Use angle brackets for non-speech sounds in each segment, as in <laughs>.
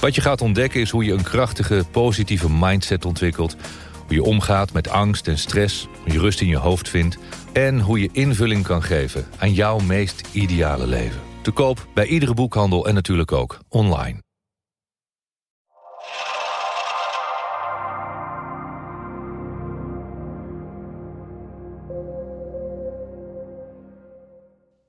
Wat je gaat ontdekken is hoe je een krachtige, positieve mindset ontwikkelt. Hoe je omgaat met angst en stress, hoe je rust in je hoofd vindt... en hoe je invulling kan geven aan jouw meest ideale leven. Te koop bij iedere boekhandel en natuurlijk ook online.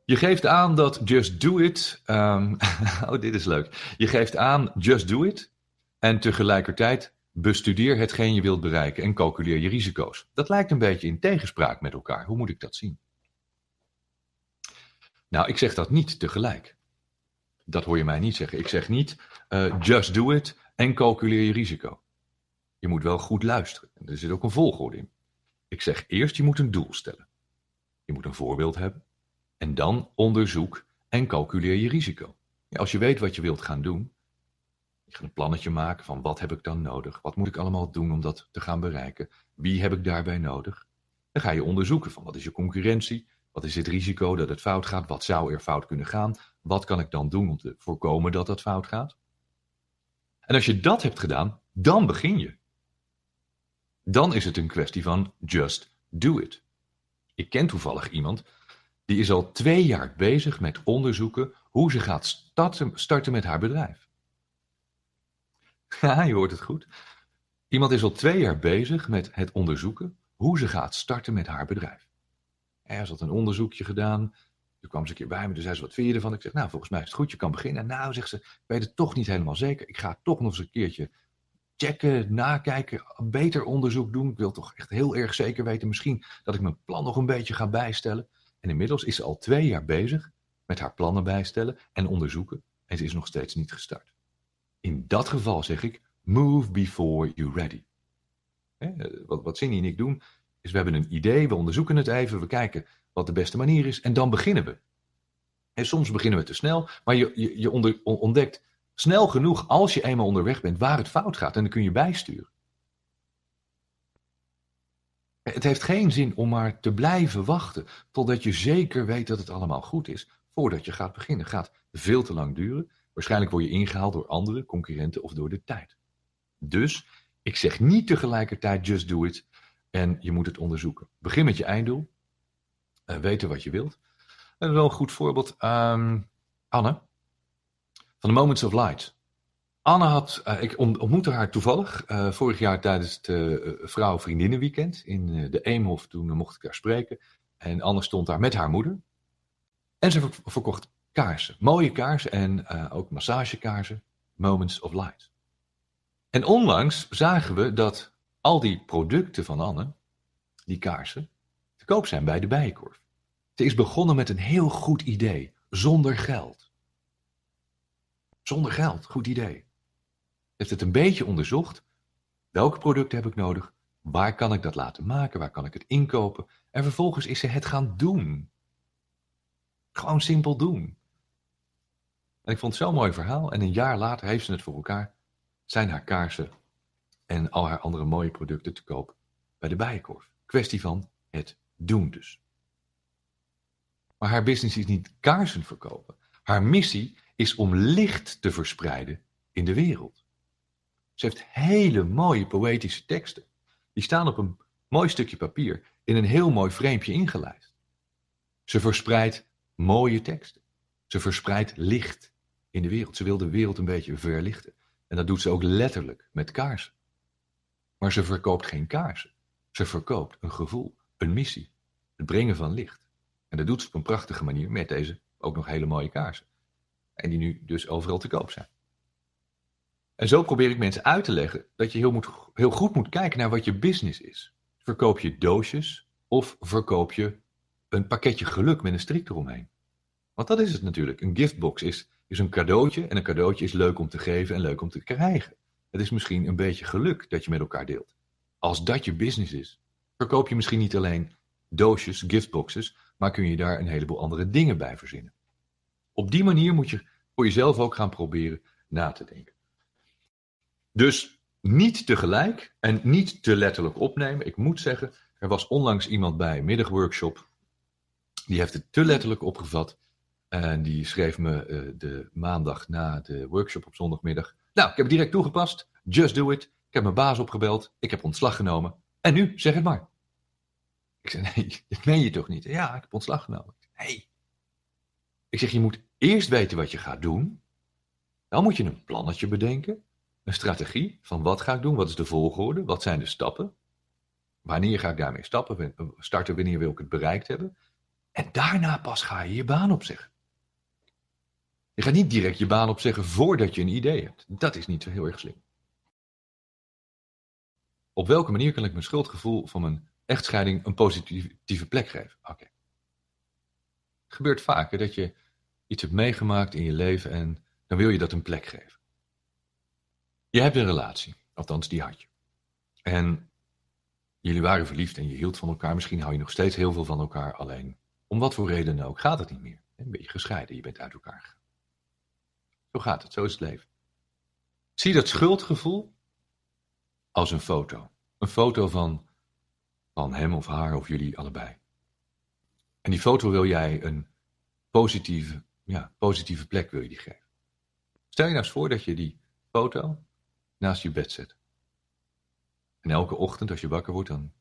Je geeft aan dat Just Do It. Um, <laughs> oh, dit is leuk. Je geeft aan Just Do It. En tegelijkertijd bestudeer hetgeen je wilt bereiken en calculeer je risico's. Dat lijkt een beetje in tegenspraak met elkaar. Hoe moet ik dat zien? Nou, ik zeg dat niet tegelijk. Dat hoor je mij niet zeggen. Ik zeg niet uh, just do it en calculeer je risico. Je moet wel goed luisteren. Er zit ook een volgorde in. Ik zeg eerst, je moet een doel stellen. Je moet een voorbeeld hebben. En dan onderzoek en calculeer je risico. Als je weet wat je wilt gaan doen, je gaat een plannetje maken van wat heb ik dan nodig? Wat moet ik allemaal doen om dat te gaan bereiken? Wie heb ik daarbij nodig? Dan ga je onderzoeken van wat is je concurrentie? Wat is het risico dat het fout gaat? Wat zou er fout kunnen gaan? Wat kan ik dan doen om te voorkomen dat dat fout gaat? En als je dat hebt gedaan, dan begin je. Dan is het een kwestie van just do it. Ik ken toevallig iemand die is al twee jaar bezig met onderzoeken hoe ze gaat starten, met haar bedrijf. <laughs> Ja, je hoort het goed. Iemand is al twee jaar bezig met het onderzoeken hoe ze gaat starten met haar bedrijf. Er had een onderzoekje gedaan. Toen kwam ze een keer bij me, toen zei ze, wat vind je ervan? Ik zeg, nou, volgens mij is het goed, je kan beginnen. Nou, zegt ze, ik weet het toch niet helemaal zeker. Ik ga toch nog eens een keertje checken, nakijken, beter onderzoek doen. Ik wil toch echt heel erg zeker weten, misschien dat ik mijn plan nog een beetje ga bijstellen. En inmiddels is ze al twee jaar bezig met haar plannen bijstellen en onderzoeken. En ze is nog steeds niet gestart. In dat geval zeg ik, move before you're ready. wat, wat Cindy en ik doen, is we hebben een idee, we onderzoeken het even, we kijken wat de beste manier is en dan beginnen we. En soms beginnen we te snel, maar je, je ontdekt snel genoeg als je eenmaal onderweg bent waar het fout gaat en dan kun je bijsturen. Het heeft geen zin om maar te blijven wachten totdat je zeker weet dat het allemaal goed is voordat je gaat beginnen. Het gaat veel te lang duren. Waarschijnlijk word je ingehaald door andere concurrenten of door de tijd. Dus ik zeg niet tegelijkertijd just do it en je moet het onderzoeken. Begin met je einddoel. Uh, weten wat je wilt. En wel een goed voorbeeld. Um, Anne van de Moments of Light. Anne had, uh, ik ontmoette haar toevallig uh, vorig jaar tijdens het uh, vrouw-vriendinnenweekend in de Eemhof. Toen mocht ik haar spreken. En Anne stond daar met haar moeder. En ze verkocht kaarsen. Mooie kaarsen en ook massagekaarsen. Moments of Light. En onlangs zagen we dat al die producten van Anne, die kaarsen, te koop zijn bij de Bijenkorf. Ze is begonnen met een heel goed idee, zonder geld. Zonder geld, goed idee. Heeft het een beetje onderzocht. Welke producten heb ik nodig? Waar kan ik dat laten maken? Waar kan ik het inkopen? En vervolgens is ze het gaan doen. Gewoon simpel doen. En ik vond het zo'n mooi verhaal. En een jaar later heeft ze het voor elkaar. Zijn haar kaarsen en al haar andere mooie producten te koop bij de Bijenkorf. Kwestie van het doen dus. Maar haar business is niet kaarsen verkopen. Haar missie is om licht te verspreiden in de wereld. Ze heeft hele mooie poëtische teksten. Die staan op een mooi stukje papier in een heel mooi vreempje ingelijst. Ze verspreidt mooie teksten. Ze verspreidt licht in de wereld. Ze wil de wereld een beetje verlichten. En dat doet ze ook letterlijk met kaarsen. Maar ze verkoopt geen kaarsen. Ze verkoopt een gevoel, een missie, het brengen van licht. En dat doet ze op een prachtige manier met deze ook nog hele mooie kaarsen. En die nu dus overal te koop zijn. En zo probeer ik mensen uit te leggen dat je heel, moet, heel goed moet kijken naar wat je business is. Verkoop je doosjes of verkoop je een pakketje geluk met een strik eromheen? Want dat is het natuurlijk. Een giftbox is is een cadeautje en een cadeautje is leuk om te geven en leuk om te krijgen. Het is misschien een beetje geluk dat je met elkaar deelt. Als dat je business is, verkoop je misschien niet alleen doosjes, giftboxes, maar kun je daar een heleboel andere dingen bij verzinnen. Op die manier moet je voor jezelf ook gaan proberen na te denken. Dus niet tegelijk en niet te letterlijk opnemen. Ik moet zeggen, er was onlangs iemand bij middagworkshop. Die heeft het te letterlijk opgevat. En die schreef me uh, de maandag na de workshop op zondagmiddag. Nou, ik heb het direct toegepast. Just do it. Ik heb mijn baas opgebeld. Ik heb ontslag genomen. En nu, zeg het maar. Ik zei, nee, <laughs> dat meen je toch niet? Ja, ik heb ontslag genomen. Nee. Ik zeg, je moet eerst weten wat je gaat doen. Dan moet je een plannetje bedenken. Een strategie van wat ga ik doen? Wat is de volgorde? Wat zijn de stappen? Wanneer ga ik daarmee stappen? Starten, wanneer wil ik het bereikt hebben? En daarna pas ga je je baan opzeggen. Je gaat niet direct je baan opzeggen voordat je een idee hebt. Dat is niet zo heel erg slim. Op welke manier kan ik mijn schuldgevoel van mijn echtscheiding een positieve plek geven? Oké. Het gebeurt vaker dat je iets hebt meegemaakt in je leven en dan wil je dat een plek geven. Je hebt een relatie, althans die had je. En jullie waren verliefd en je hield van elkaar. Misschien hou je nog steeds heel veel van elkaar, alleen om wat voor reden ook gaat het niet meer. Een beetje gescheiden, je bent uit elkaar gegaan. Zo gaat het, zo is het leven. Zie dat schuldgevoel als een foto. Een foto van, van hem of haar of jullie allebei. En die foto wil jij een positieve, ja, positieve plek wil je die geven. Stel je nou eens voor dat je die foto naast je bed zet. En elke ochtend als je wakker wordt, dan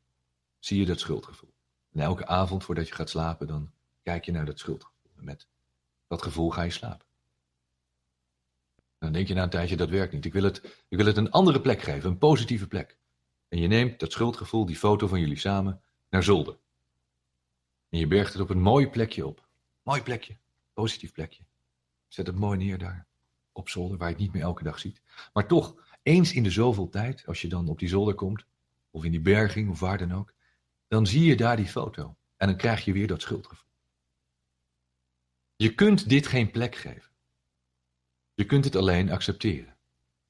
zie je dat schuldgevoel. En elke avond voordat je gaat slapen, dan kijk je naar dat schuldgevoel. En met dat gevoel ga je slapen. Dan denk je na een tijdje, dat werkt niet. Ik wil, het, ik wil het een andere plek geven, een positieve plek. En je neemt dat schuldgevoel, die foto van jullie samen, naar zolder. En je bergt het op een mooi plekje op. Mooi plekje, positief plekje. Zet het mooi neer daar, op zolder, waar je het niet meer elke dag ziet. Maar toch, eens in de zoveel tijd, als je dan op die zolder komt, of in die berging, of waar dan ook, dan zie je daar die foto. En dan krijg je weer dat schuldgevoel. Je kunt dit geen plek geven. Je kunt het alleen accepteren.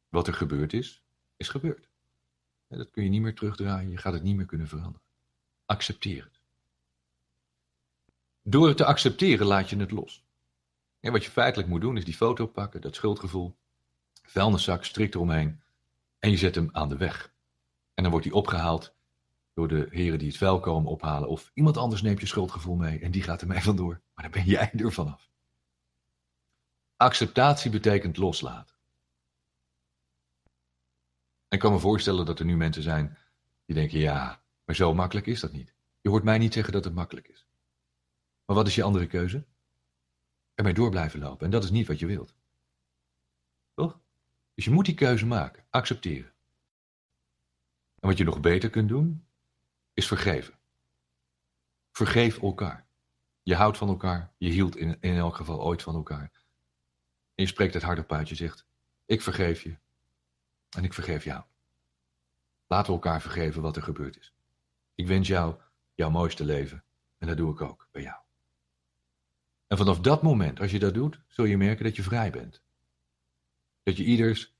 Wat er gebeurd is, is gebeurd. Dat kun je niet meer terugdraaien, je gaat het niet meer kunnen veranderen. Accepteer het. Door het te accepteren laat je het los. En wat je feitelijk moet doen is die foto pakken, dat schuldgevoel, vuilniszak strikt eromheen en je zet hem aan de weg. En dan wordt hij opgehaald door de heren die het vuil komen ophalen of iemand anders neemt je schuldgevoel mee en die gaat ermee vandoor. Maar dan ben jij er vanaf. Acceptatie betekent loslaten. En ik kan me voorstellen dat er nu mensen zijn die denken: ja, maar zo makkelijk is dat niet. Je hoort mij niet zeggen dat het makkelijk is. Maar wat is je andere keuze? Ermee door blijven lopen. En dat is niet wat je wilt. Dus je moet die keuze maken. Accepteren. En wat je nog beter kunt doen, is vergeven. Vergeef elkaar. Je houdt van elkaar. Je hield in, elk geval ooit van elkaar. En je spreekt het hardop uit. Je zegt, ik vergeef je. En ik vergeef jou. Laten we elkaar vergeven wat er gebeurd is. Ik wens jou jouw mooiste leven. En dat doe ik ook bij jou. En vanaf dat moment, als je dat doet, zul je merken dat je vrij bent. Dat je ieders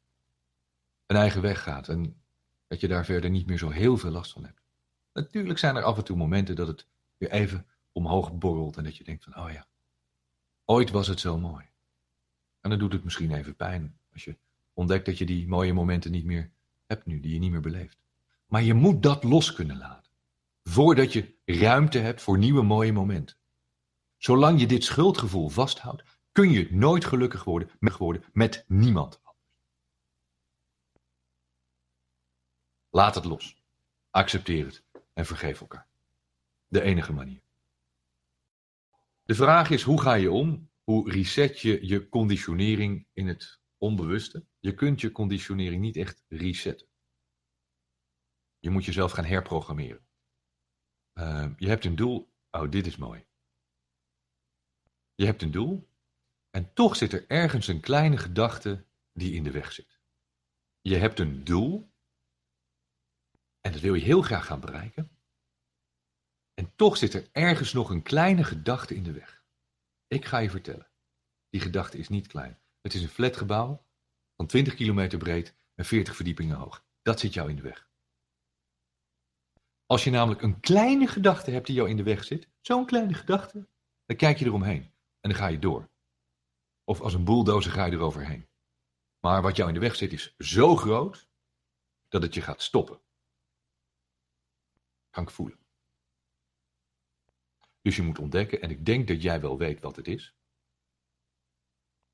een eigen weg gaat en dat je daar verder niet meer zo heel veel last van hebt. Natuurlijk zijn er af en toe momenten dat het weer even omhoog borrelt en dat je denkt van, oh ja, ooit was het zo mooi. En dan doet het misschien even pijn als je ontdekt dat je die mooie momenten niet meer hebt nu, die je niet meer beleeft. Maar je moet dat los kunnen laten, voordat je ruimte hebt voor nieuwe mooie momenten. Zolang je dit schuldgevoel vasthoudt, kun je nooit gelukkig worden, worden met niemand. Laat het los. Accepteer het en vergeef elkaar. De enige manier. De vraag is: hoe ga je om hoe reset je je conditionering in het onbewuste? Je kunt je conditionering niet echt resetten. Je moet jezelf gaan herprogrammeren. Uh, je hebt een doel. Oh, dit is mooi. Je hebt een doel en toch zit er ergens een kleine gedachte die in de weg zit. Je hebt een doel en dat wil je heel graag gaan bereiken. En toch zit er ergens nog een kleine gedachte in de weg. Ik ga je vertellen. Die gedachte is niet klein. Het is een flatgebouw van 20 kilometer breed en 40 verdiepingen hoog. Dat zit jou in de weg. Als je namelijk een kleine gedachte hebt die jou in de weg zit, zo'n kleine gedachte, dan kijk je eromheen en dan ga je door. Of als een bulldozer ga je eroverheen. Maar wat jou in de weg zit is zo groot dat het je gaat stoppen. Kan ik voelen. Dus je moet ontdekken, en ik denk dat jij wel weet wat het is,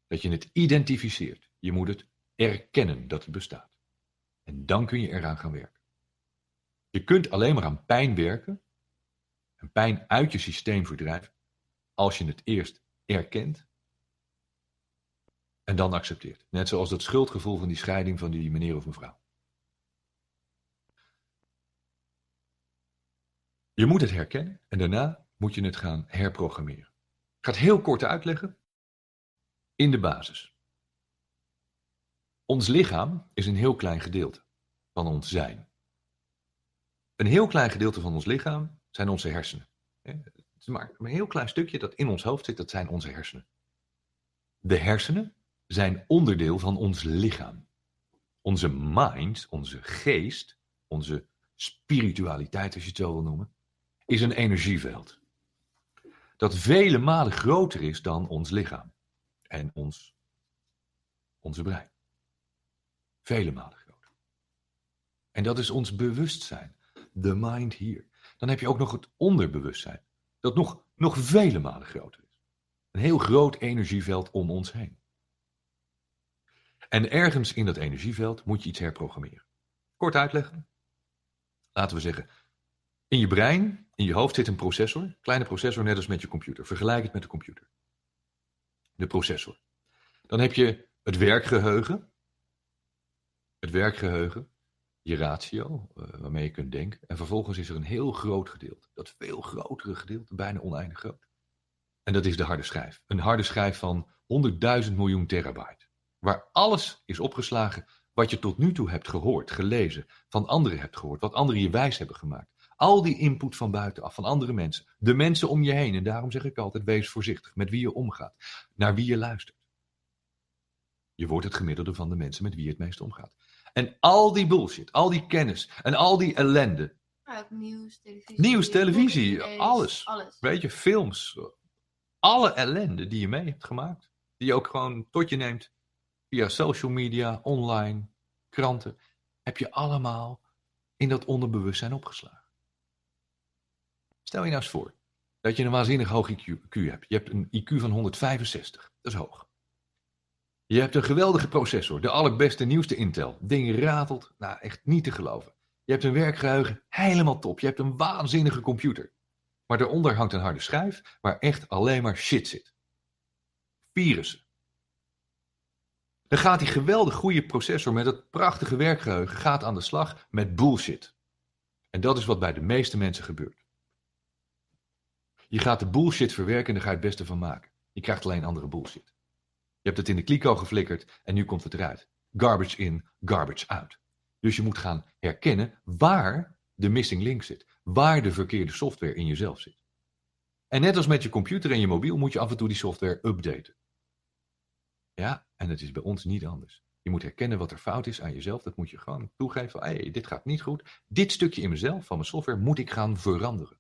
dat je het identificeert. Je moet het erkennen dat het bestaat. En dan kun je eraan gaan werken. Je kunt alleen maar aan pijn werken en pijn uit je systeem verdrijven als je het eerst erkent en dan accepteert. Net zoals dat schuldgevoel van die scheiding van die meneer of mevrouw. Je moet het herkennen en daarna moet je het gaan herprogrammeren. Ik ga het heel kort uitleggen. In de basis. Ons lichaam is een heel klein gedeelte van ons zijn. Een heel klein gedeelte van ons lichaam zijn onze hersenen. Het is maar een heel klein stukje dat in ons hoofd zit, dat zijn onze hersenen. De hersenen zijn onderdeel van ons lichaam. Onze mind, onze geest, onze spiritualiteit, als je het zo wil noemen, is een energieveld. Dat vele malen groter is dan ons lichaam en ons, onze brein. Vele malen groter. En dat is ons bewustzijn. The mind hier. Dan heb je ook nog het onderbewustzijn. Dat nog, nog vele malen groter is. Een heel groot energieveld om ons heen. En ergens in dat energieveld moet je iets herprogrammeren. Kort uitleggen. Laten we zeggen, in je brein, in je hoofd zit een processor, kleine processor net als met je computer. Vergelijk het met de computer. De processor. Dan heb je het werkgeheugen. Het werkgeheugen, je ratio, uh, waarmee je kunt denken. En vervolgens is er een heel groot gedeelte, dat veel grotere gedeelte, bijna oneindig groot. En dat is de harde schijf. Een harde schijf van 100.000 miljoen terabyte. Waar alles is opgeslagen wat je tot nu toe hebt gehoord, gelezen, van anderen hebt gehoord, wat anderen je wijs hebben gemaakt. Al die input van buitenaf, van andere mensen. De mensen om je heen. En daarom zeg ik altijd, wees voorzichtig met wie je omgaat. Naar wie je luistert. Je wordt het gemiddelde van de mensen met wie je het meest omgaat. En al die bullshit, al die kennis en al die ellende. nieuws, televisie. Nieuws, televisie, alles. alles. Weet je, films. Alle ellende die je mee hebt gemaakt. Die je ook gewoon tot je neemt. Via social media, online, kranten. Heb je allemaal in dat onderbewustzijn opgeslagen. Stel je nou eens voor dat je een waanzinnig hoog IQ, hebt. Je hebt een IQ van 165. Dat is hoog. Je hebt een geweldige processor, de allerbeste, nieuwste Intel. Ding ratelt, nou echt niet te geloven. Je hebt een werkgeheugen, helemaal top. Je hebt een waanzinnige computer. Maar daaronder hangt een harde schijf waar echt alleen maar shit zit. Virussen. Dan gaat die geweldig goede processor met het prachtige werkgeheugen gaat aan de slag met bullshit. En dat is wat bij de meeste mensen gebeurt. Je gaat de bullshit verwerken en daar ga je het beste van maken. Je krijgt alleen andere bullshit. Je hebt het in de kliko geflikkerd en nu komt het eruit. Garbage in, garbage out. Dus je moet gaan herkennen waar de missing link zit. Waar de verkeerde software in jezelf zit. En net als met je computer en je mobiel moet je af en toe die software updaten. Ja, en het is bij ons niet anders. Je moet herkennen wat er fout is aan jezelf. Dat moet je gewoon toegeven. Hé, hey, dit gaat niet goed. Dit stukje in mezelf, van mijn software, moet ik gaan veranderen.